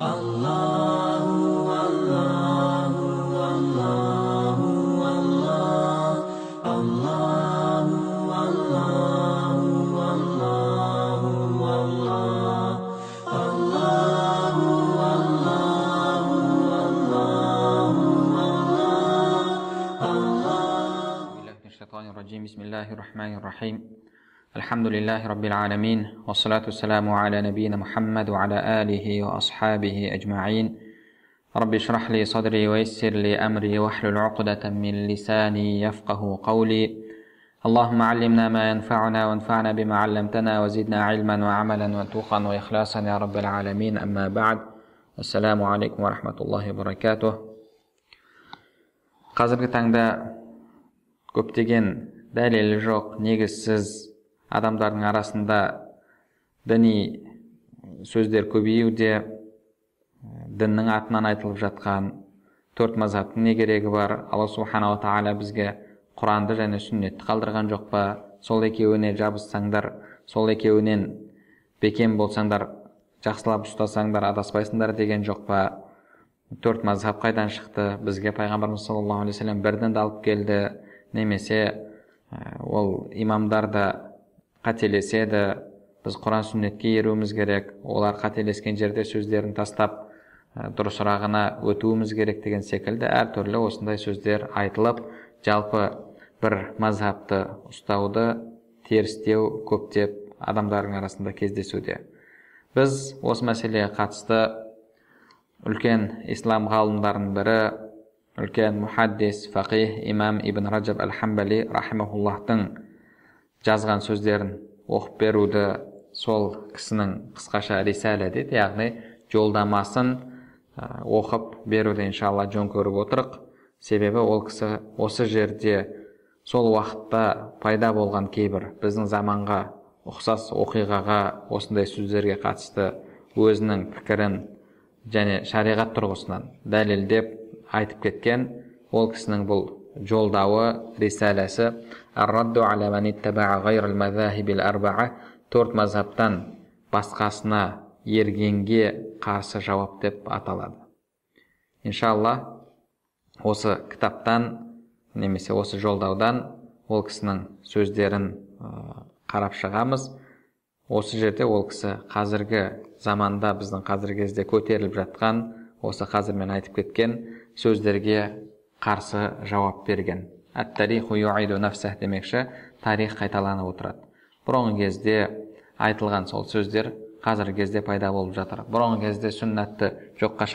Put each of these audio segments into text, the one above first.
الله الله الله الله الله الله الله الله الله الله الله الله الله الشيطان الله بسم الله الرحمن الرحيم. الحمد لله رب العالمين والصلاة والسلام على نبينا محمد وعلى آله وأصحابه أجمعين رب اشرح لي صدري ويسر لي أمري واحلل عقدة من لساني يفقه قولي اللهم علمنا ما ينفعنا وانفعنا بما علمتنا وزدنا علما وعملا وتوقا وإخلاصا يا رب العالمين أما بعد السلام عليكم ورحمة الله وبركاته қазіргі таңда көптеген дәлелі жоқ негізсіз адамдардың арасында діни сөздер көбеюде діннің атынан айтылып жатқан төрт мазхабтың не керегі бар? Алла субханала тағала бізге құранды және сүннетті қалдырған жоқ па? Сол екеуіне жабыссаңдар сол екеуінен бекем болсаңдар жақсылап ұстасаңдар адаспайсыңдар деген жоқ па? Төрт мазхаб қайдан шықты? Бізге пайғамбарымыз саллаллаху алейхи бір алып келді. Немесе ол имамдар да қателеседі. Біз құран сүннетке еруіміз керек. Олар қателескен жерде сөздерін тастап дұрысырағына өтуіміз керек деген секілді әртүрлі осындай сөздер айтылып жалпы бір мазхабты ұстауды терістеу көптеп адамдардың арасында кездесуде. Біз осы мәселеге қатысты үлкен ислам ғалымдарының бірі үлкен мұхаддис фақих имам ибн раджаб әл хамбали рахимахуллахтың жазған сөздерін оқып беруді сол кісінің қысқаша рисәлә дейді яғни жолдамасын оқып беруді иншалла жөн көріп отырық. Себебі ол кісі осы жерде сол уақытта пайда болған кейбір біздің заманға ұқсас оқиғаға осындай сөздерге қатысты өзінің пікірін және шариғат тұрғысынан дәлелдеп айтып кеткен ол кісінің бұл жолдауы рисаләсі төрт мазхабтан басқасына ергенге қарсы жауап деп аталады иншалла осы кітаптан немесе осы жолдаудан ол кісінің сөздерін қарап шығамыз осы жерде ол кісі қазіргі заманда біздің қазіргі кезде көтеріліп жатқан осы қазір мен айтып кеткен сөздерге қарсы жауап берген әт демекші тарих қайталанып отырады. Бұрынғы кезде айтылған сол сөздер қазіргі кезде пайда болып жатыр. Бұрынғы кезде сүннатты жоққа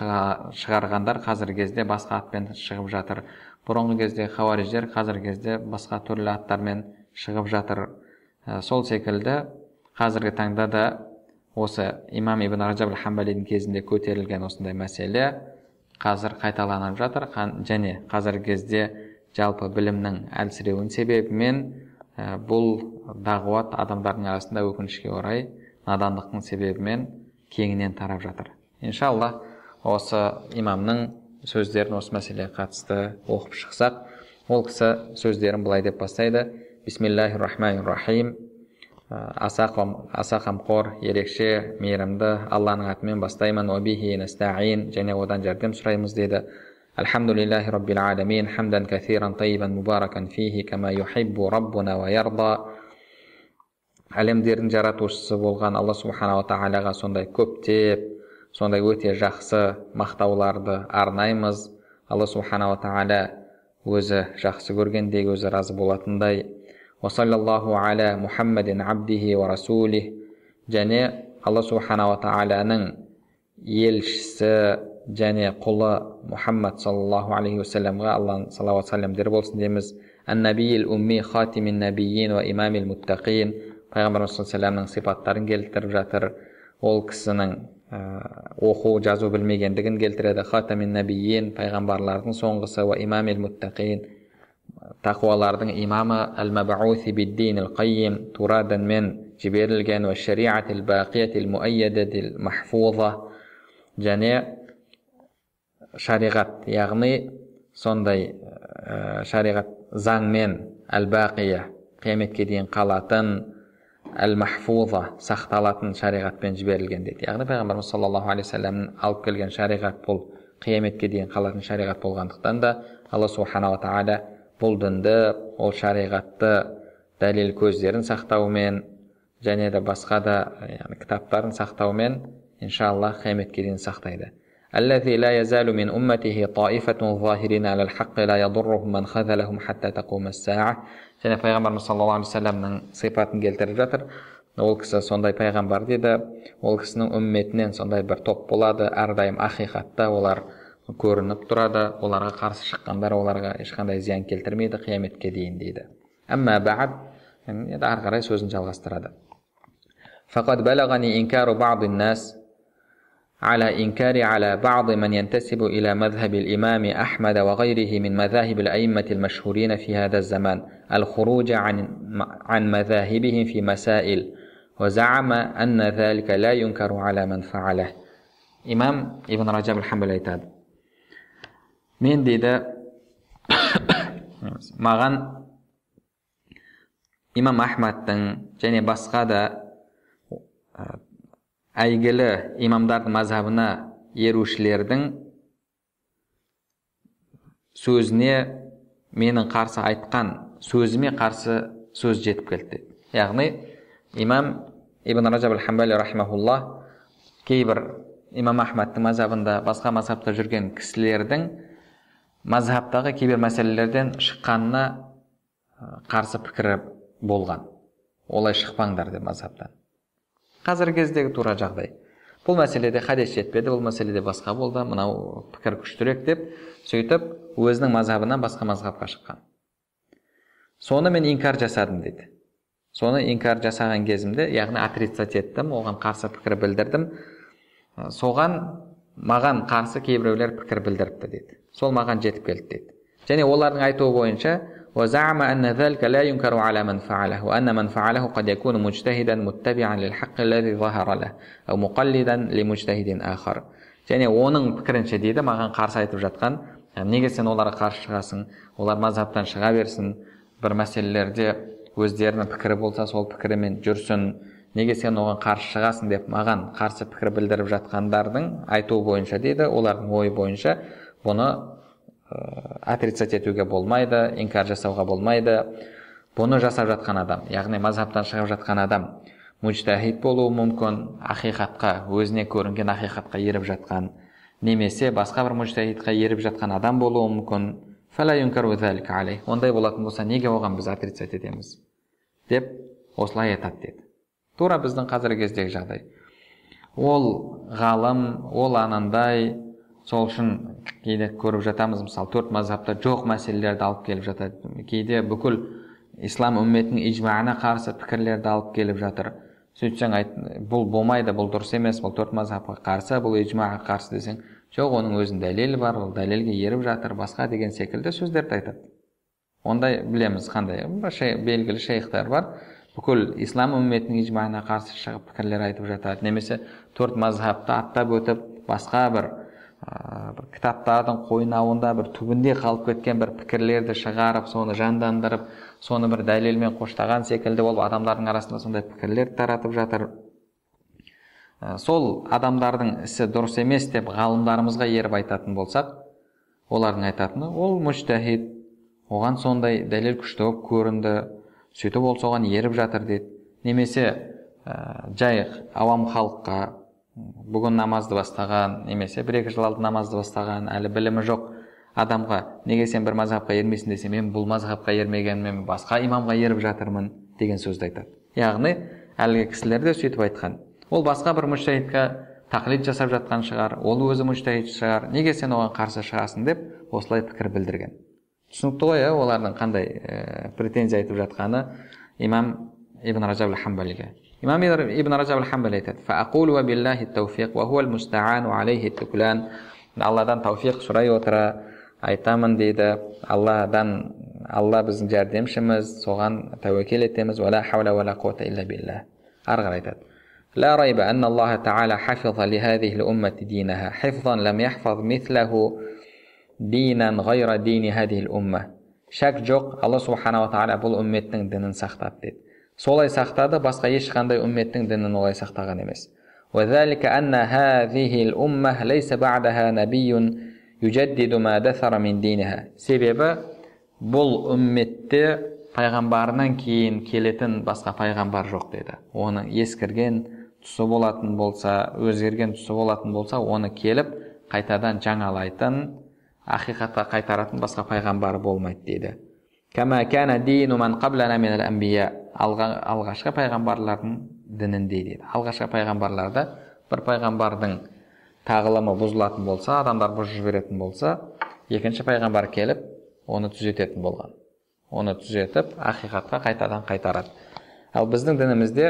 шығарғандар қазіргі кезде басқа атпен шығып жатыр. Бұрынғы кезде хауариждер қазіргі кезде басқа түрлі аттармен шығып жатыр. Сол секілді қазіргі таңда да осы имам ибн ражаб хамбалидің кезінде көтерілген осындай мәселе қазір қайталанып жатыр. Және қазіргі кезде жалпы білімнің әлсіреуінің себебімен бұл дағуат адамдардың арасында өкінішке орай надандықтың себебімен кеңінен тарап жатыр. Иншалла осы имамның сөздерін осы мәселеге қатысты оқып шықсақ ол кісі сөздерін былай деп бастайды. Бисмиллахи рахмани рахим аса аса қамқор ерекше мейірімді алланың атымен бастаймын және одан жәрдем сұраймыз деді الحمد لله رب العالمين حمدا كثيرا طيبا مباركا فيه كما يحب ربنا ويرضى әлемдердің жаратушысы болған алла субханала тағалаға сондай көптеп сондай өте жақсы мақтауларды арнаймыз алла субханала тағала өзі жақсы көргендей өзі разы болатындай уасаллаллаху аля мұхаммадин абдихи ва расулих және алла субханала тағаланың елшісі және құлы мұхаммад саллаллаху алейхи уассаламға алланың салауат сәлемдері болсын дейміз. Умми хатимин пайғамбарымыз саллаллаху сипаттарын келтіріп жатыр. Ол кісінің оқу жазу білмегендігін келтіреді. Хатамин набиин пайғамбарлардың соңғысы ва имамил муттақин. Тақуалардың имамы әл мабауси биддин қайим жіберілген ва шариатил бақиятил махфуза. Және шариғат яғни сондай ә, шариғат заңмен әл бақия қияметке дейін қалатын әл махфуза сақталатын шариғатпен жіберілген дейді. Яғни пайғамбарымыз саллаллаху алейхи вассаламның алып келген шариғат бұл қияметке дейін қалатын шариғат болғандықтан да алла субханала тағала бұл дінді ол шариғатты дәлел көздерін сақтаумен және де басқа да яғни кітаптарын сақтаумен иншалла қияметке дейін сақтайды. الذي لا يزال من أمته طائفة ظاهرين على الحق لا يضرهم من خذلهم حتى تقوم الساعة және пайғамбарымыз саллаллаху алейхи вассаламның сипатын келтіріп жатыр ол кісі сондай пайғамбар дейді ол кісінің үмметінен сондай бір топ болады әрдайым ақиқатта олар көрініп тұрады оларға қарсы шыққандар оларға ешқандай зиян келтірмейді қияметке дейін дейді әмма бәғд енді ары қарай сөзін жалғастырады على إنكار على بعض من ينتسب إلى مذهب الإمام أحمد وغيره من مذاهب الأئمة المشهورين في هذا الزمان الخروج عن عن مذاهبهم في مسائل وزعم أن ذلك لا ينكر على من فعله. إمام ابن رجب الحمد تاب من ديدا مغان إمام أحمد تن جاني بسقا әйгілі имамдардың мазхабына ерушілердің сөзіне менің қарсы айтқан сөзіме қарсы сөз жетіп келді яғни имам ибн ражаб ал хамбали рахимахулла кейбір имам ахмадтың мазхабында басқа мазхабта жүрген кісілердің мазхабтағы кейбір мәселелерден шыққанына қарсы пікірі болған олай шықпаңдар деп мазхабтан қазіргі кездегі тура жағдай. Бұл мәселеде хадис жетпеді бұл мәселеде басқа болды. Мынау пікір күштірек деп сөйтіп өзінің мазхабынан басқа мазхабқа шыққан. Соны мен инкар жасадым дейді. Соны инкар жасаған кезімде яғни отрицать еттім оған қарсы пікір білдірдім. Соған маған қарсы кейбіреулер пікір білдіріпті дейді. Сол маған жетіп келді дейді. Және олардың айтуы бойынша وزعم أن ذلك لا ينكر على من فعله وأن من فعله قد يكون مجتهدا متبعا للحق الذي ظهر له أو مقلدا لمجتهد آخر және оның пікірінше дейді маған қарсы айтып жатқан неге сен оларға қарсы шығасың олар мазхабтан шыға берсін бір мәселелерде өздерінің пікірі болса сол пікірімен жүрсін неге сен оған қарсы шығасың деп маған қарсы пікір білдіріп жатқандардың айтуы бойынша дейді олардың ойы бойынша бұны отрицать етуге болмайды инкар жасауға болмайды. Бұны жасап жатқан адам яғни мазхабтан шығып жатқан адам мужтахид болуы мүмкін ақиқатқа өзіне көрінген ақиқатқа еріп жатқан немесе басқа бір мужтахидқа еріп жатқан адам болуы мүмкін. Ондай болатын болса неге оған біз отрицать етеміз? Деп осылай айтады деді тура біздің қазіргі кездегі жағдай. Ол ғалым ол анандай сол үшін кейде көріп жатамыз мысалы төрт мазхабта жоқ мәселелерді алып келіп жатады. Кейде бүкіл ислам үмметінің ижмаына қарсы пікірлерді алып келіп жатыр. Сөйтсең айт бұл болмайды бұл дұрыс емес бұл төрт мазхабқа қарсы бұл ижмаға қарсы десең жоқ оның өзінің дәлелі бар ол дәлелге еріп жатыр басқа деген секілді сөздерді айтады. Ондай білеміз қандай белгілі шейхтар бар. Бүкіл ислам үмметінің ижмаына қарсы шығып пікірлер айтып жатады. Немесе төрт мазхабты аттап өтіп басқа бір бір кітаптардың қойнауында бір түбінде қалып кеткен бір пікірлерді шығарып соны жандандырып соны бір дәлелмен қоштаған секілді болып адамдардың арасында сондай пікірлер таратып жатыр. Сол адамдардың ісі дұрыс емес деп ғалымдарымызға еріп айтатын болсақ олардың айтатыны ол мүштахид оған сондай дәлел күшті болып көрінді сөйтіп ол соған еріп жатыр дейді. Немесе ә, жай ауам халыққа бүгін намазды бастаған немесе бір екі жыл алдын намазды бастаған әлі білімі жоқ адамға неге сен бір мазхабқа ермейсің? десе мен бұл мазхабқа ермегенмен басқа имамға еріп жатырмын деген сөзді айтады. Яғни әлгі кісілер де сөйтіп айтқан. Ол басқа бір мүштахидқа тақлид жасап жатқан шығар ол өзі мүштахид шығар неге сен оған қарсы шығасың? деп осылай пікір білдірген. Түсінікті ғой иә олардың қандай ә, претензия айтып жатқаны имам ибн ражаб хамбалиге. имам ибн ражаб хамбали айтады алладан тауфиқ сұрай отыра айтамын дейді алладан алла біздің жәрдемшіміз соған тәуекел етеміз ары қарай айтады لا ريب أن الله تعالى حفظ لهذه الأمة دينها حفظا لم يحفظ مثله دينا غير دين هذه الأمة шәк жоқ алла субханала тағала бұл үмметтің дінін сақтады дейді солай сақтады басқа ешқандай үмметтің дінін олай сақтаған емес وذلك أن هذه الأمة ليس بعدها نبي يجدد ما دثر من دينها себебі бұл үмметте пайғамбарынан кейін келетін басқа пайғамбар жоқ деді оны ескірген тұсы болатын болса өзгерген тұсы болатын болса оны келіп қайтадан жаңалайтын ақиқатқа қайтаратын басқа пайғамбар болмайды дейді алғашқы пайғамбарлардың дініндей дейді. Алғашқы пайғамбарларда бір пайғамбардың тағылымы бұзылатын болса адамдар бұзып жіберетін болса екінші пайғамбар келіп оны түзететін болған. Оны түзетіп ақиқатқа қайтадан қайтарады. Ал біздің дінімізде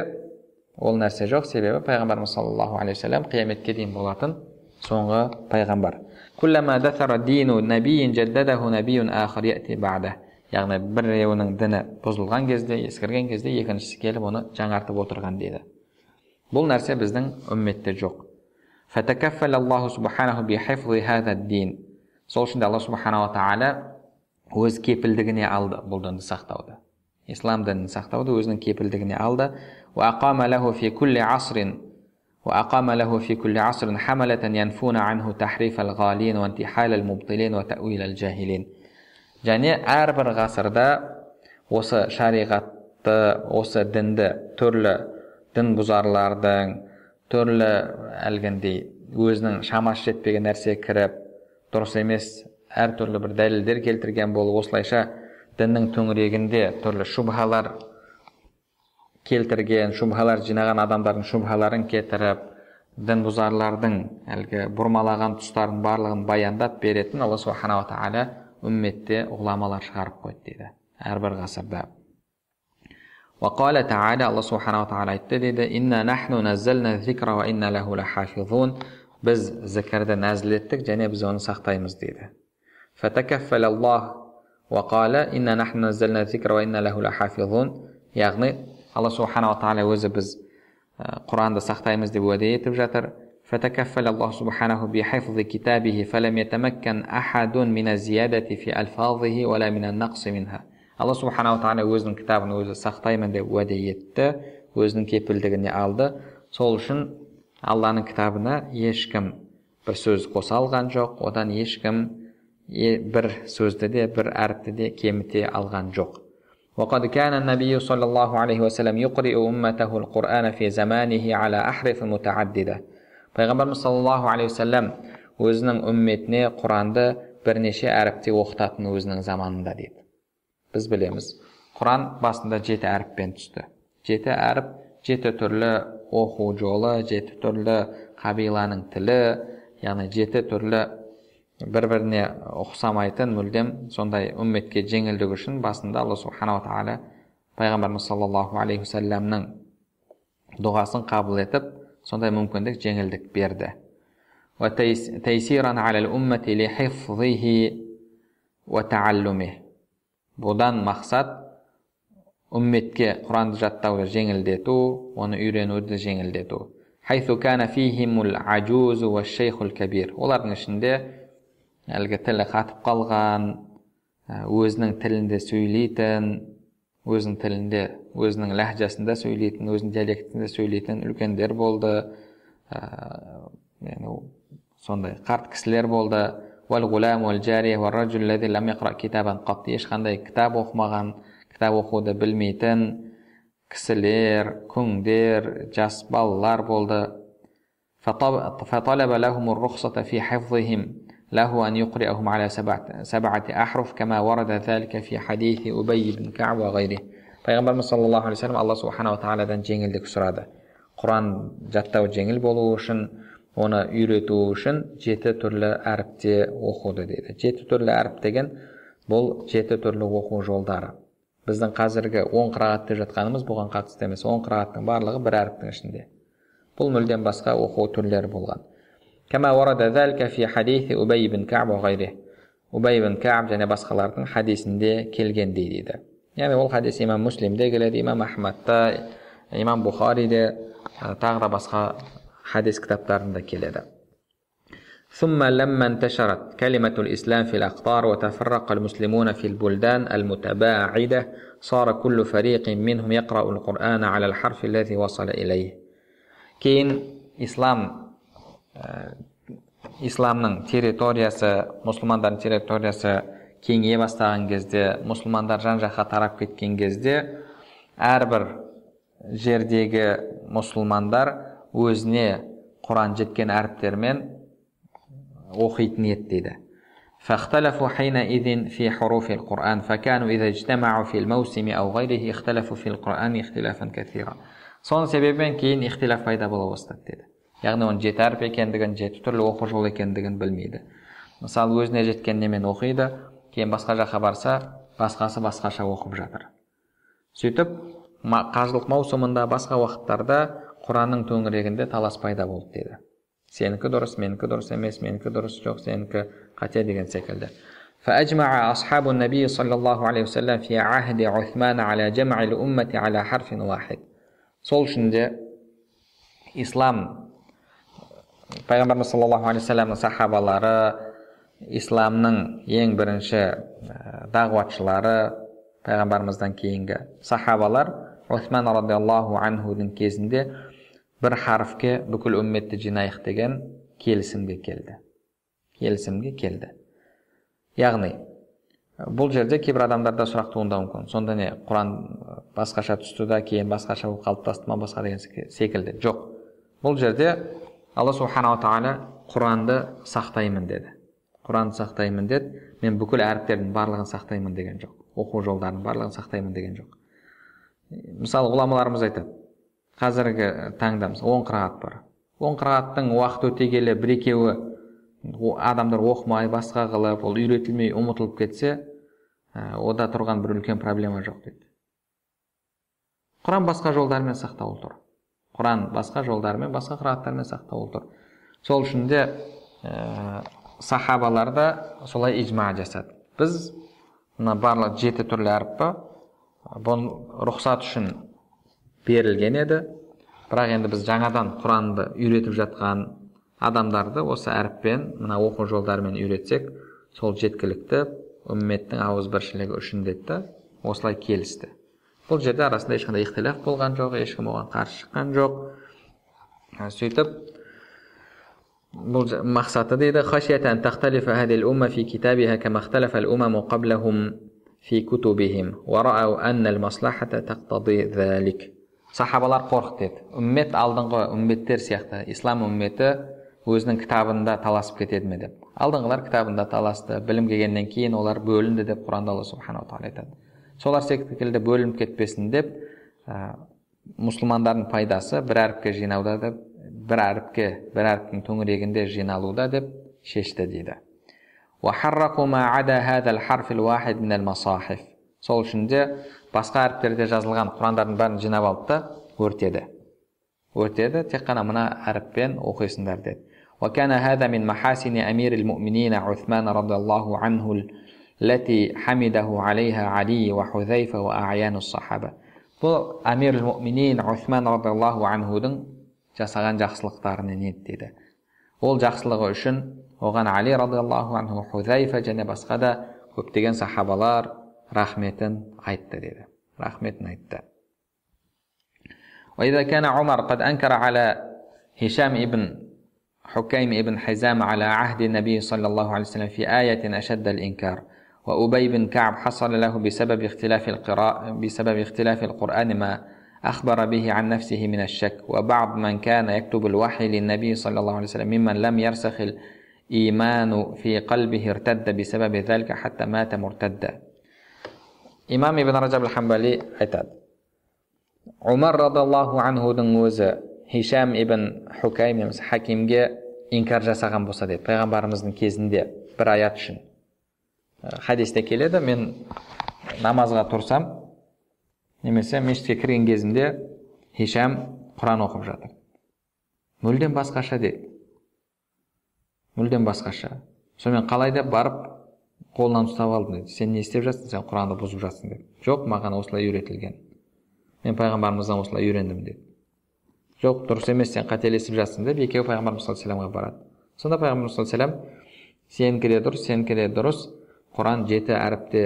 ол нәрсе жоқ. Себебі пайғамбарымыз саллаллаху алейхи уассалам қияметке дейін болатын соңғы пайғамбар яғни біреуінің діні бұзылған кезде ескірген кезде екіншісі келіп оны жаңартып отырған дейді бұл нәрсе біздің үмметте жоқ сол үшін де алла субханала тағала өз кепілдігіне алды бұл дінді сақтауды ислам дінін сақтауды өзінің кепілдігіне алды وأقام له في كل عصر حملة ينفون عنه تحريف الغالين وانتحال المبطلين وتأويل الجاهلين және әрбір ғасырда осы шариғатты осы дінді түрлі дін бұзарлардың түрлі әлгіндей өзінің шамасы жетпеген нәрсе кіріп дұрыс емес әртүрлі бір дәлелдер келтірген болып осылайша діннің төңірегінде түрлі шубхалар келтірген шубхалар жинаған адамдардың шубхаларын кетіріп дін бұзарлардың әлгі бұрмалаған тұстарын барлығын баяндап беретін алла субханала тағала үмметте ғұламалар шығарып қойды дейді әрбір ғасырда وقال تعالى الله سبحانه وتعالى айтты дейді إنا نحن نزلنا الذكر وإنا له لحافظون біз зікірді нәзіл еттік және біз оны сақтаймыз дейді فتكفل الله وقال إنا نحن نزلنا الذكر وإنا له لحافظون яғни алла субханала тағала өзі біз құранды сақтаймыз деп уәде етіп жатыр فتكفل الله سبحانه بحفظ كتابه فلم يتمكن أحد من الزيادة في ألفاظه ولا من النقص منها алла субханала тағала өзінің кітабын өзі сақтаймын деп уәде етті өзінің кепілдігіне алды сол үшін алланың кітабына ешкім бір сөз қоса алған жоқ одан ешкім бір сөзді де бір әріпті де кеміте алған жоқ وقد كان النبي صلى الله عليه وسلم يقرئ أمته القرآن في زمانه على أحرف متعددة пайғамбарымыз саллаллаху алейхи уассалам өзінің үмметіне құранды бірнеше әріпте оқытатын өзінің заманында дейді біз білеміз құран басында жеті әріппен түсті жеті әріп жеті түрлі оқу жолы жеті түрлі қабиланың тілі яғни жеті түрлі бір біріне ұқсамайтын мүлдем сондай үмметке жеңілдік үшін басында алла субханала тағала пайғамбарымыз саллаллаху алейхи уассаламның дұғасын қабыл етіп сондай мүмкіндік жеңілдік берді. Бұдан мақсат үмметке құранды жаттауды жеңілдету оны үйренуді жеңілдету. Олардың ішінде әлгі тілі қатып қалған өзінің тілінде сөйлейтін өзінің тілінде өзінің ләхжасында сөйлейтін өзінің диалектінде сөйлейтін үлкендер болды. Сондай қарт кісілер болды. Ешқандай кітап оқымаған кітап оқуды білмейтін кісілер күңдер жас балалар болды. فطلب لهم الرخصة في حفظهم له أن يقرئهم على سبعة, سبعة أحرف كما ورد ذلك في حديث أبي بن كعب وغيره пайғамбарымыз саллаллаху алейхи вассалам алла субханала тағаладан жеңілдік сұрады құран жаттау жеңіл болу үшін оны үйрету үшін жеті түрлі әріпте оқуды дейді жеті түрлі әріп деген бұл жеті түрлі оқу жолдары біздің қазіргі он қырағат деп жатқанымыз бұған қатысты емес он қырағаттың барлығы бір әріптің ішінде бұл мүлдем басқа оқу түрлері болған убай бин кәб және басқалардың хадисінде келгендей дейді яғни ол хадис имам муслимде келеді имам ахмадта имам бұхариде тағы да басқа хадис кітаптарында келеді ثم لما انتشرت كلمة الإسلام في الأقطار وتفرق المسلمون في البلدان المتباعدة صار كل فريق منهم يقرأ القرآن على الحرف الذي وصل إليه كين إسلام исламның территориясы мұсылмандардың территориясы кеңейе бастаған кезде мұсылмандар жан жаққа тарап кеткен кезде әрбір жердегі мұсылмандар өзіне құран жеткен әріптермен оқитын еді дейді فاختلفوا حينئذ في حروف القرآن فكانوا إذا اجتمعوا في الموسم أو غيره اختلفوا في القرآن اختلافا كثيرا соның себебінен кейін ихтилаф пайда бола бастады деді яғни оның жеті әріп екендігін жеті түрлі оқу жолы екендігін білмейді мысалы өзіне жеткен немен оқиды кейін басқа жаққа барса басқасы басқаша оқып жатыр сөйтіп қажылық маусымында басқа уақыттарда құранның төңірегінде талас пайда болды деді сенікі дұрыс менікі дұрыс емес менікі дұрыс жоқ сенікі қате деген секілді فأجمع أصحاب النبي صلى الله عليه وسلم في عهد عثمان على جمع الأمة على حرف واحد сол үшін де ислам пайғамбарымыз саллаллаху алейхи вассаламның сахабалары исламның ең бірінші дағуатшылары пайғамбарымыздан кейінгі сахабалар усман радиаллаху анхудың кезінде бір харфке бүкіл үмметті жинайық деген келісімге келді келісімге келді яғни бұл жерде кейбір адамдарда сұрақ туындауы мүмкін сонда не құран басқаша түсті да кейін басқаша болып қалыптасты ма басқа деген секілді жоқ бұл жерде алла субханала тағала құранды сақтаймын деді құранды сақтаймын деді мен бүкіл әріптердің барлығын сақтаймын деген жоқ оқу жолдарының барлығын сақтаймын деген жоқ мысалы ғұламаларымыз айтады қазіргі таңда он қырағат бар он қырағаттың уақыт өте келе бір екеуі адамдар оқымай басқа қылып ол үйретілмей ұмытылып кетсе ә, ода тұрған бір үлкен проблема жоқ дейді құран басқа жолдармен сақтаулы тұр құран басқа жолдармен басқа қырағаттармен сақтаулы тұр. Сол үшін де ә, сахабалар да солай ижма жасады. Біз мына барлық жеті түрлі әріп бұны рұқсат үшін берілген еді. Бірақ енді біз жаңадан құранды үйретіп жатқан адамдарды осы әріппен мына оқу жолдарымен үйретсек сол жеткілікті үмметтің ауызбіршілігі үшін деді осылай келісті бұл жерде арасында ешқандай ихтилаф болған жоқ ешкім оған қарсы шыққан жоқ. Сөйтіп бұл мақсаты дейді сахабалар қорықты деді. Үммет алдыңғы үмметтер сияқты ислам үмметі өзінің кітабында таласып кетеді ме деп. Алдыңғылар кітабында таласты білім келгеннен кейін олар бөлінді деп құранда алла субханала тағала айтады солар секілді бөлініп кетпесін деп ә, мұсылмандардың пайдасы бір әріпке жинауда деп бір әріпке бір әріптің төңірегінде жиналуда деп шешті дейді. Сол үшін де басқа әріптерде жазылған құрандардың бәрін жинап алды да өртеді. Өртеді тек қана мына әріппен оқисыңдар деді. وكان هذا من محاسن أمير المؤمنين عثمان رضي الله عنه التي حمده عليها علي وحذيفة وأعيان الصحابة бұл әмир мүминин усман радиаллаху анхудың жасаған жақсылықтарынан еді дейді ол жақсылығы үшін оған али радиаллаху анху хузайфа және басқа да көптеген сахабалар рахметін айтты деді рахметін айтты وإذا كان عمر قد أنكر على هشام ابن حكيم ابن حزام على عهد النبي صلى الله عليه وسلم في آية أشد الإنكار وأبي بن كعب حصل له بسبب اختلاف القراء بسبب اختلاف القرآن ما أخبر به عن نفسه من الشك وبعض من كان يكتب الوحي للنبي صلى الله عليه وسلم ممن لم يرسخ الإيمان في قلبه ارتد بسبب ذلك حتى مات مرتدا имам ибн ражаб хамбали айтады умар радиаллаху анхудың өзі хишам ибн хукайм немесе хакимге инкар жасаған болса деді пайғамбарымыздың кезінде бір аят үшін хадисте келеді мен намазға тұрсам немесе мешітке кірген кезімде хишам құран оқып жатыр. Мүлдем басқаша деді мүлдем басқаша. Сонымен қалай деп барып қолынан ұстап алдым деді сен не істеп жатсың? Сен құранды бұзып жатсың деп. Жоқ маған осылай үйретілген. Мен пайғамбарымыздан осылай үйрендім деді жоқ дұрыс емес сен қателесіп жатсың деп екеуі пайғамбарымыз саллаллаху алейхи барады. Сонда пайғамбар саллаллаху сенікі де дұрыс сенікі де дұрыс құран жеті әріпте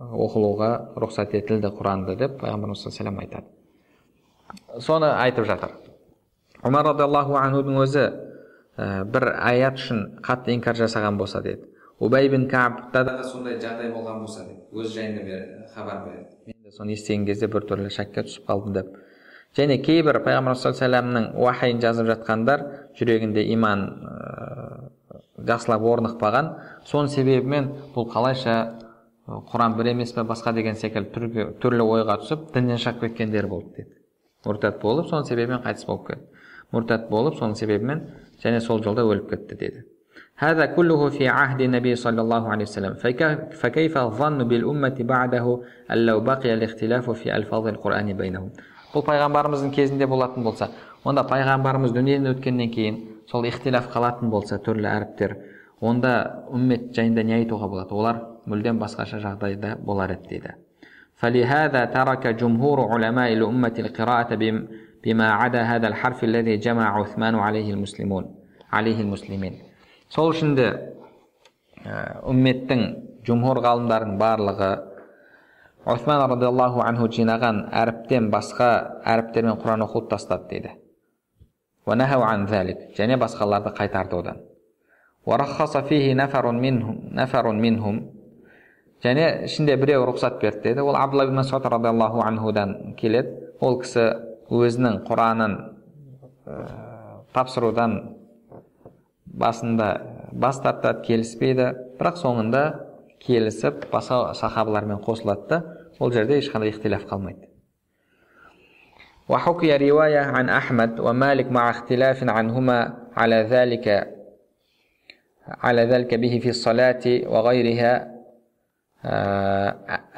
оқылуға рұқсат етілді құранды деп пайғамбарымыз саллаллаху айтады. Соны айтып жатыр. Омар радиаллаху анхудың өзі ә, бір аят үшін қатты инкар жасаған болса деді. Убай бин кабта да сондай жағдай болған болса деп өз жайында хабар береді мен де соны естіген кезде біртүрлі шәкке түсіп қалдым деп. Және кейбір пайғамбар саллаллаху уахайын жазып жатқандар жүрегінде иман жақсылап орнықпаған соның себебімен бұл қалайша құран бір емес пе басқа деген секілді түрлі ойға түсіп діннен шығып кеткендер болды деді мұртат болып соның себебімен қайтыс болып кетті мұртат болып соның себебімен және сол жолда өліп кетті деді هذا كله في عهد النبي صلى الله عليه وسلم فكيف الظن بالأمة بعده أن لو بقي الاختلاف في ألفاظ القرآن بينهم бұл пайғамбарымыздың кезінде болатын болса онда пайғамбарымыз дүниеден өткеннен кейін сол ихтилаф қалатын болса түрлі әріптер онда үммет жайында не айтуға болады олар мүлдем басқаша жағдайда болар еді дейді فلهذا ترك جمهور علماء الأمة القراءة بما عدا هذا الحرف الذي جمع عثمان عليه المسلمون عليه المسلمين сол үшін де үмметтің жұмһур ғалымдарының барлығы осман радиаллаху анху жинаған әріптен басқа әріптермен құран оқуды тастады дейді және басқаларды қайтарды одан және ішінде біреу рұқсат берді деді ол абдулла ибн масуд радиаллаху анхудан келеді ол кісі өзінің құранын ә, тапсырудан басында бас тартады келіспейді бірақ соңында келісіп басқа сахабалармен қосылады да ол жерде ешқандай ихтилаф қалмайды وحكي رواية عن أحمد ومالك مع اختلاف عنهما على ذلك على ذلك به في الصلاة وغيرها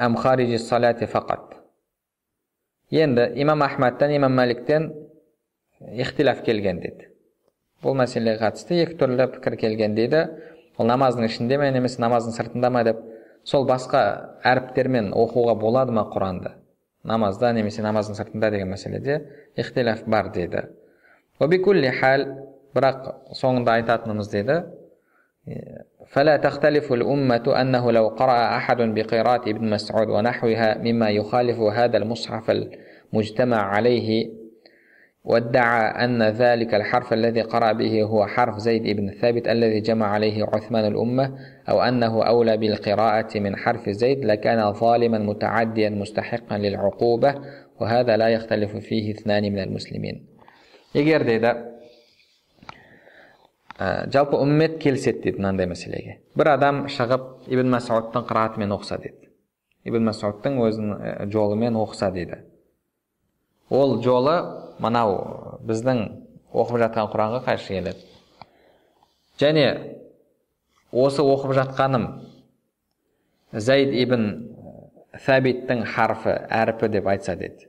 أم خارج الصلاة فقط енді имам ахмадтан имам маликтен ихтилаф келген деді бұл мәселеге қатысты екі түрлі пікір келген дейді ол намаздың ішінде ме немесе намаздың сыртында ма деп сол басқа әріптермен оқуға болады ма құранды намазда немесе намаздың сыртында деген мәселеде ихтилаф бар дейді хал бірақ соңында айтатынымыз дейді فلا تختلف الأمة أنه لو قرأ أحد بقراءة ابن مسعود ونحوها مما يخالف هذا المصحف المجتمع عليه وادعى أن ذلك الحرف الذي قرأ به هو حرف زيد بن ثابت الذي جمع عليه عثمان الأمة أو أنه أولى بالقراءة من حرف زيد لكان ظالما متعديا مستحقا للعقوبة وهذا لا يختلف فيه اثنان من المسلمين. يجير ديدا ә, жалпы үммет келіседі дейді мынандай мәселеге. Бір адам шығып ибн масудтың қыраатымен оқыса деді ибн масудтың өзінің жолымен оқыса дейді. Ол жолы мынау біздің оқып жатқан құранға қайшы келеді. Және осы оқып жатқаным зайд ибн сәбиттің харфы әріпі деп айтса деді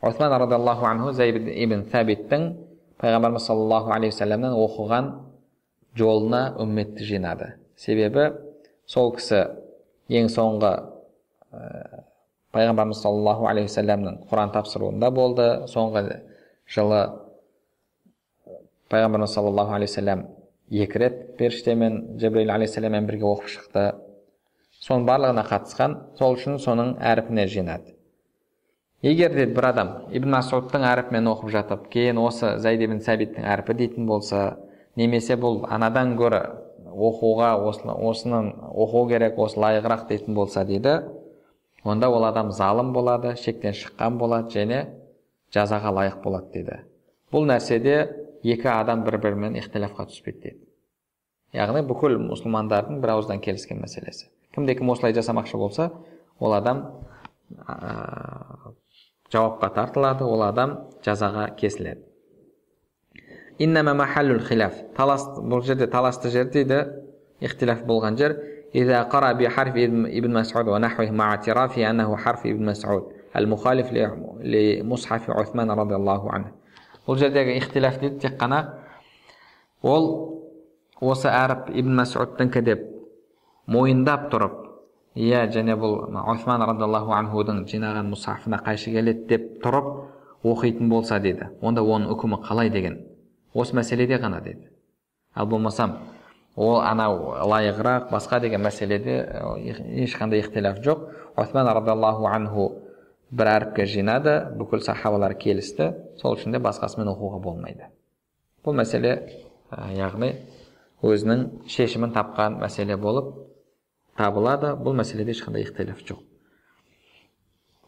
осман радиаллаху анху зайд ибн сәбиттің пайғамбарымыз саллаллаху алейхи вассаламнан оқыған жолына үмметті жинады себебі сол кісі ең соңғы пайғамбарымыз саллаллаху алейхи уассаламның құран тапсыруында болды соңғы жылы пайғамбарымыз саллаллаху алейхи уассалам екі рет періштемен жібрил алейхисаламмен бірге оқып шықты соның барлығына қатысқан сол үшін соның әріпіне жинады егер де бір адам ибн масудтың әріпімен оқып жатып кейін осы зайд ибн сәбиттің әрпі дейтін болса немесе бұл анадан гөрі оқуға осыны оқу керек осы лайығырақ дейтін болса дейді онда ол адам залым болады шектен шыққан болады және жазаға лайық болады дейді. Бұл нәрседе екі адам бір бірімен ихтилафқа түспейді дейді. Яғни бүкіл мұсылмандардың бір ауыздан келіскен мәселесі. Кімде кім осылай жасамақшы болса ол адам жауапқа тартылады ол адам жазаға кесіледі талас бұл жерде таласты жер дейді ихтилаф болған жер إذا قرأ بحرف ابن مسعود ونحوه مع اعترافه أنه حرف ابن مسعود المخالف لمصحف عثمان رضي الله عنه бұл жердегі ихтилаф дейді тек қана ол осы әріп ибн масудтікі деп мойындап тұрып иә және бұл осман радиаллаху анхудың жинаған мұсафына қайшы келеді деп тұрып оқитын болса деді онда оның үкімі қалай деген? Осы мәселеде ғана деді ал болмасам ол анау лайығырақ басқа деген мәселеде ешқандай ихтилаф жоқ. Осман радиаллаху анху бір әріпке жинады бүкіл сахабалар келісті сол үшін де басқасымен оқуға болмайды. Бұл мәселе яғни өзінің шешімін тапқан мәселе болып табылады бұл мәселеде ешқандай ихтилаф жоқ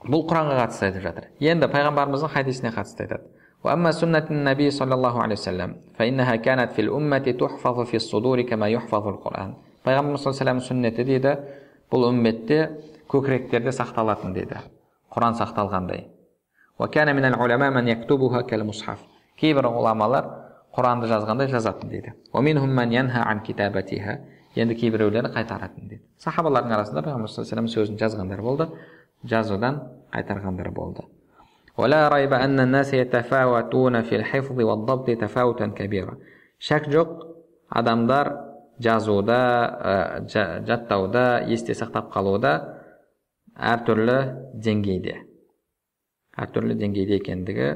бұл құранға қатысты айтып жатыр енді пайғамбарымыздың хадисіне қатысты айтады وأما سنة النبي صلى الله عليه وسلم فإنها كانت في الأمة تحفظ في الصدور كما يحفظ القرآن пайғамбарымыз саллаллаху алейhi сүннеті дейді бұл үмметте көкіректерде сақталатын дейді құран сақталғандай кейбір ғұламалар құранды жазғандай жазатын дейді енді кейбіреулері қайтаратын дейді сахабалардың арасында пайғамбар саллаллаху алейhi сөзін жазғандар болды жазудан қайтарғандар болды шәк жоқ адамдар жазуда жаттауда есте сақтап қалуда әртүрлі деңгейде әртүрлі деңгейде екендігі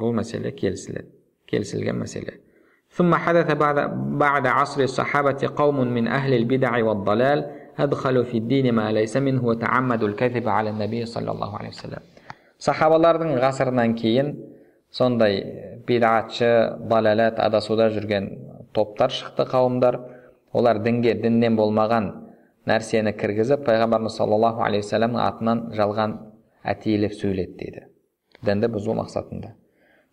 бұл мәселе келісіледі келісілген мәселе ثم حدث بعد بعد عصر الصحابة قوم من أهل البدع والضلال أدخلوا في الدين ما ليس منه وتعمدوا الكذب على النبي صلى الله عليه وسلم сахабалардың ғасырынан кейін сондай бидатшы далалат адасуда жүрген топтар шықты қауымдар олар дінге діннен болмаған нәрсені кіргізіп пайғамбарымыз саллаллаху алейхи вассаламның атынан жалған әтейлеп сөйледі дейді дінді бұзу мақсатында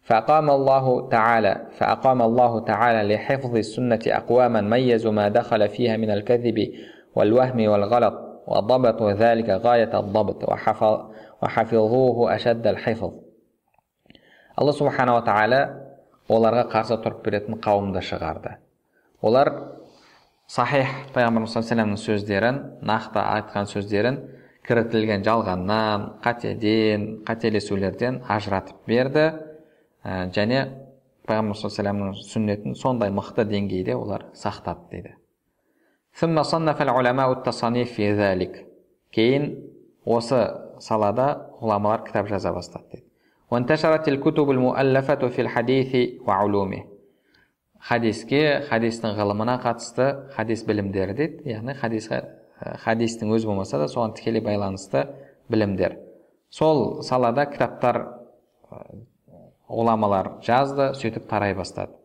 فأقام الله تعالى فأقام الله تعالى لحفظ السنة أقواما ميزوا ما دخل فيها من الكذب والوهم والغلط وضبطوا ذلك غاية الضبط وحفظوه أشد الحفظ алла субханала тағала оларға қарсы тұрып беретін қауымды шығарды олар сахих пайғамбарымыз саллаллаху сөздерін нақты айтқан сөздерін кірітілген жалғаннан қатеден қателесулерден ажыратып берді ә, және пайғамбар саллаллаху сүннетін сондай мықты деңгейде олар сақтады дейді. Кейін осы салада ғұламалар кітап жаза бастады дейді. Хадиске хадистің ғылымына қатысты хадис білімдері дейді. Яғни хадисқа хадистің өзі болмаса да соған тікелей байланысты білімдер. Сол салада кітаптар ғұламалар жазды сөйтіп тарай бастады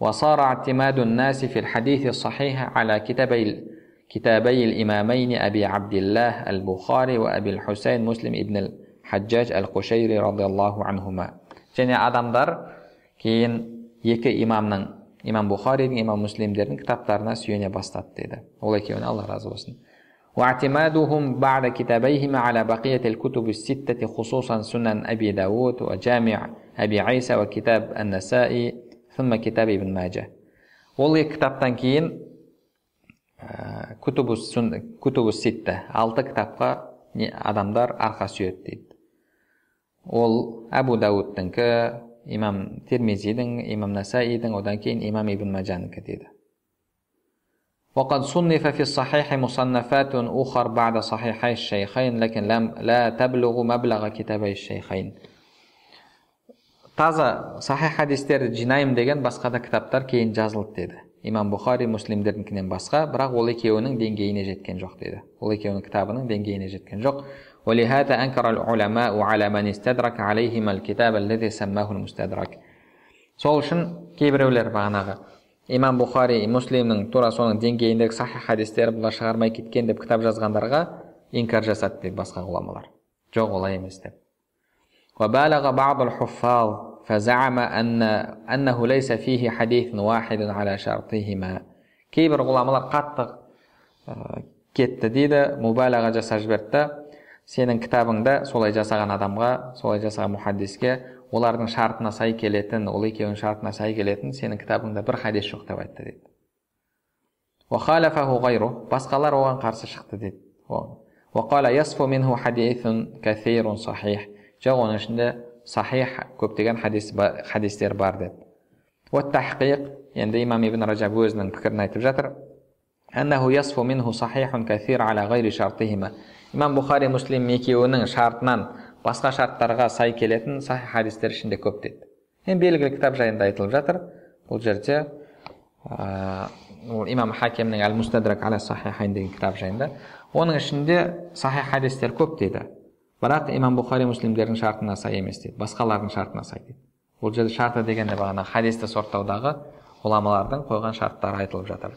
وصار اعتماد الناس في الحديث الصحيح على كتابي كتابي الإمامين أبي عبد الله البخاري وأبي الحسين مسلم ابن الحجاج القشيري رضي الله عنهما және адамдар кейін екі имамның имам бұхаридің имам муслимдердің кітаптарына сүйене бастады дейді ол екеуіне алла разы болсын واعتمادهم بعد كتابيهما على بقية الكتب الستة خصوصا سنن أبي داود وجامع أبي عيسى وكتاب النسائي ثم كتاب ابن ماجه ол екі кітаптан кейін күтубу ситта алты кітапқа адамдар арқа сүйеді дейді ол әбу дәуудтікі имам термизидің имам насаидің одан кейін имам ибн мәжанікі дейді وقد صنف في الصحيح مصنفات أخر بعد صحيحي الشيخين لكن لم لا تبلغ مبلغ كتابي الشيخين таза сахих хадистерді жинаймын деген басқа да кітаптар кейін жазылды деді имам бұхари муслимдердікінен басқа бірақ ол екеуінің деңгейіне жеткен жоқ деді ол екеуінің кітабының деңгейіне жеткен жоқ ولهذا أنكر العلماء على من استدرك عليهما الكتاب الذي سماه المستدرك сол үшін кейбіреулер бағанағы имам бұхари муслимнің тура соның деңгейіндегі сахих хадистер бұлар шығармай кеткен деп кітап жазғандарға инкар жасады дейді басқа ғұламалар жоқ олай емес деп وبالغ بعض الحفاظ فزعم أن أنه ليس فيه حديث واحد على شرطهما кейбір ғұламалар қатты кетті дейді мубалаға жасап жіберді сенің кітабыңда солай жасаған адамға солай жасаған мұхаддиске олардың шартына сай келетін ол екеуінің шартына сай келетін сенің кітабыңда бір хадис жоқ деп айтты дейді. Басқалар оған қарсы шықты дейді. Жоқ оның ішінде сахих көптеген хадис хадистер бар деп. Енді имам ибн ражаб өзінің пікірін айтып жатыр. Имам бұхари муслим екеуінің шартынан басқа шарттарға сай келетін сахи хадистер ішінде көп дейді. Енді белгілі кітап жайында айтылып жатыр. Бұл жерде ол имам хакемнің әл мустадрак аля сахихайн деген кітап жайында. Оның ішінде сахих хадистер көп дейді. Бірақ имам бұхари муслимдердің шартына сай емес дейді. Басқалардың шартына сай дейді. Бұл жерде шарты дегенде бағана хадисті сорттаудағы ғұламалардың қойған шарттары айтылып жатыр.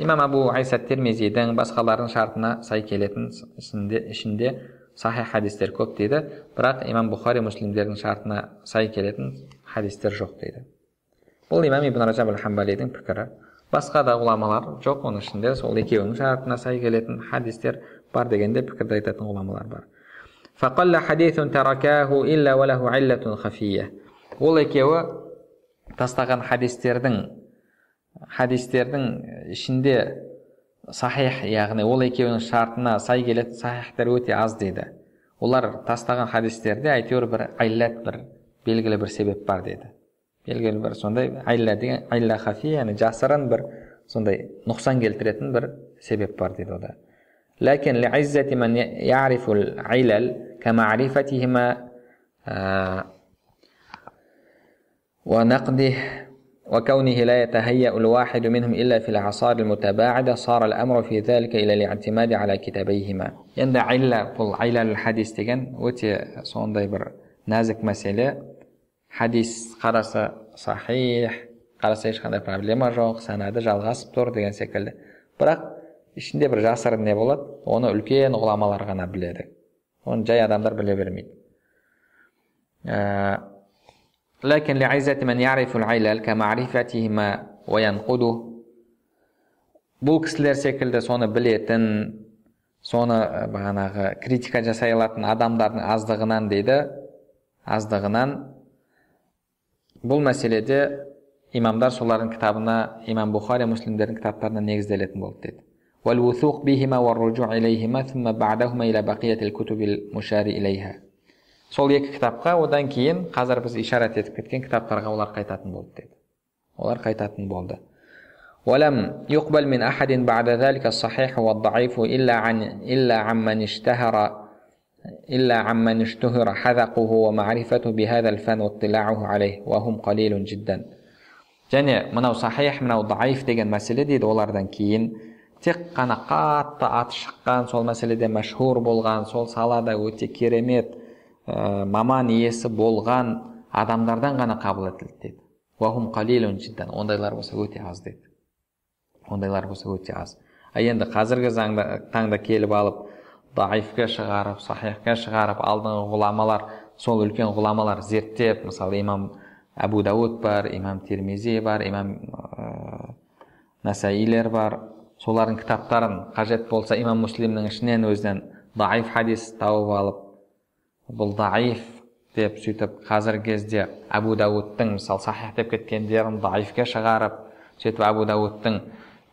Имам абу айса термизидің басқалардың шартына сай келетін ішінде сахих хадистер көп дейді. Бірақ имам бұхари муслимдердің шартына сай келетін хадистер жоқ дейді. Бұл имам ибн ражаб ал хамбалидің пікірі. Басқа да ғұламалар жоқ оның ішінде сол екеуінің шартына сай келетін хадистер бар дегенде пікірді айтатын ғұламалар бар. Ол екеуі тастаған хадистердің хадистердің ішінде сахих яғни ол екеуінің шартына сай келетін сахихтер өте аз дейді. Олар тастаған хадистерде әйтеуір бір айлат бір белгілі бір себеп бар деді белгілі бір сондай айла деген айла хафи яғни жасырын бір сондай нұқсан келтіретін бір себеп бар дейді ода ләкин ман وكونه لا يتهيأ الواحد منهم إلا في الأعصار المتباعدة صار الأمر في ذلك إلى الاعتماد على كتابيهما енді айла бұл айлал хадис деген өте сондай бір нәзік мәселе хадис қараса сахих қараса ешқандай проблема жоқ санады жалғасып тұр деген секілді бірақ ішінде бір жасырын не болады оны үлкен ғұламалар ғана біледі оны жай адамдар біле бермейді لكن لعزة من يعرف العلل كمعرفتهما وينقده бұл кісілер секілді соны білетін соны бағанағы критика жасай алатын адамдардың аздығынан дейді аздығынан бұл мәселеде имамдар солардың кітабына имам бұхари муслимдердің кітаптарына негізделетін болды дейді والوثوق بهما والرجوع إليهما ثم بعدهما إلى بقية الكتب المشار إليها сол екі кітапқа одан кейін қазір біз ишарат етіп кеткен кітаптарға олар қайтатын болды деді олар қайтатын болды ولم يقبل من أحد بعد ذلك الصحيح والضعيف إلا عن إلا عمن اشتهر إلا عمن اشتهر حذقه ومعرفته بهذا الفن واطلاعه عليه وهم قليل جدا және мынау сахих мынау даиф деген мәселе дейді олардан кейін тек қана қатты аты шыққан сол мәселеде мәшһүр болған сол салада өте керемет ә, маман иесі болған адамдардан ғана қабыл етілді дейді ондайлар болса өте аз дейді ондайлар болса өте аз. А енді қазіргі заңда, таңда келіп алып даифке шығарып сахихке шығарып алдыңғы ғұламалар сол үлкен ғұламалар зерттеп мысалы имам әбу дауд бар имам термизи бар имам ә, насаилер бар. Солардың кітаптарын қажет болса имам муслимнің ішінен өзінен даиф хадис тауып алып бұл даиф деп сөйтіп қазіргі кезде әбу дәуудтың мысалы сахих деп кеткендерін даифке шығарып сөйтіп әбу дәуудтың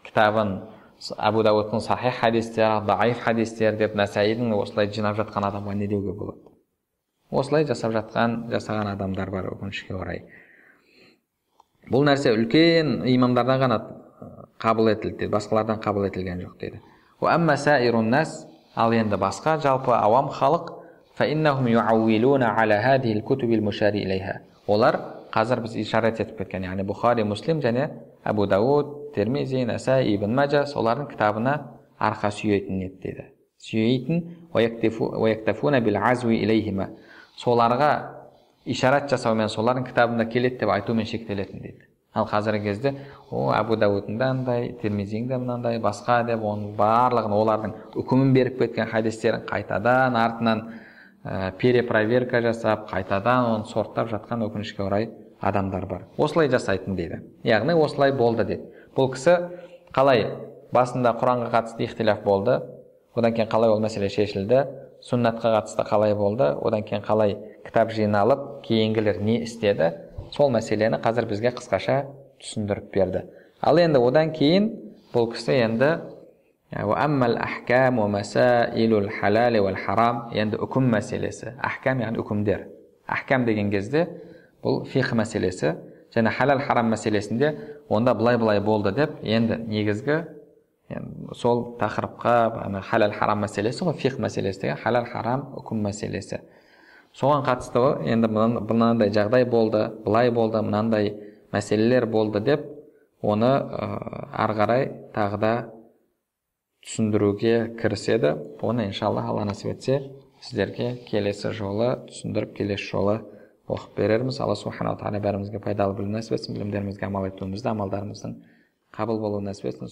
кітабын әбу дәуудтың сахих хадистері даиф хадистер деп насаидің осылай жинап жатқан адамға не деуге болады? Осылай жасап жатқан жасаған адамдар бар өкінішке орай. Бұл нәрсе үлкен имамдардан ғана қабыл етілді басқалардан қабыл етілген жоқ дейді. Ал енді басқа жалпы ауам халық فإنهم يعولون على هذه الكتب المشار إليها олар қазір біз ишарат етіп кеткен яғни бұхари муслим және әбу дауд термизи насаи ибн мәжа солардың кітабына арқа сүйейтін еді дейді сүйейтін соларға ишарат жасаумен солардың кітабында келеді деп айтумен шектелетін дейді ал қазіргі кезде о әбу дәуудың да мынандай термизиң де мынандай басқа деп оның барлығын олардың үкімін беріп кеткен хадистерін қайтадан артынан ә, перепроверка жасап қайтадан оны сорттап жатқан өкінішке орай адамдар бар. Осылай жасайтын дейді. Яғни осылай болды дейді. Бұл кісі қалай басында құранға қатысты ихтиляф болды одан кейін қалай ол мәселе шешілді сүннатқа қатысты қалай болды одан кейін қалай кітап жиналып кейінгілер не істеді сол мәселені қазір бізге қысқаша түсіндіріп берді. Ал енді одан кейін бұл кісі енді енді үкім мәселесі ахкам яғни үкімдер ахкам деген кезде бұл фих мәселесі және халал харам мәселесінде онда былай былай болды деп енді негізгі енді сол тақырыпқа халал харам мәселесі ғой фих мәселесі деген халал харам үкім мәселесі соған қатысты енді мынандай жағдай болды былай болды мынандай мәселелер болды деп оны ары қарай тағы да түсіндіруге кіріседі. Оны иншалла алла нәсіп етсе сіздерге келесі жолы түсіндіріп келесі жолы оқып берерміз. Алла субханала тағала бәрімізге пайдалы білім нәсіп етсін білімдерімізге амал етуімізді амалдарымыздың қабыл болуын нәсіп етсін.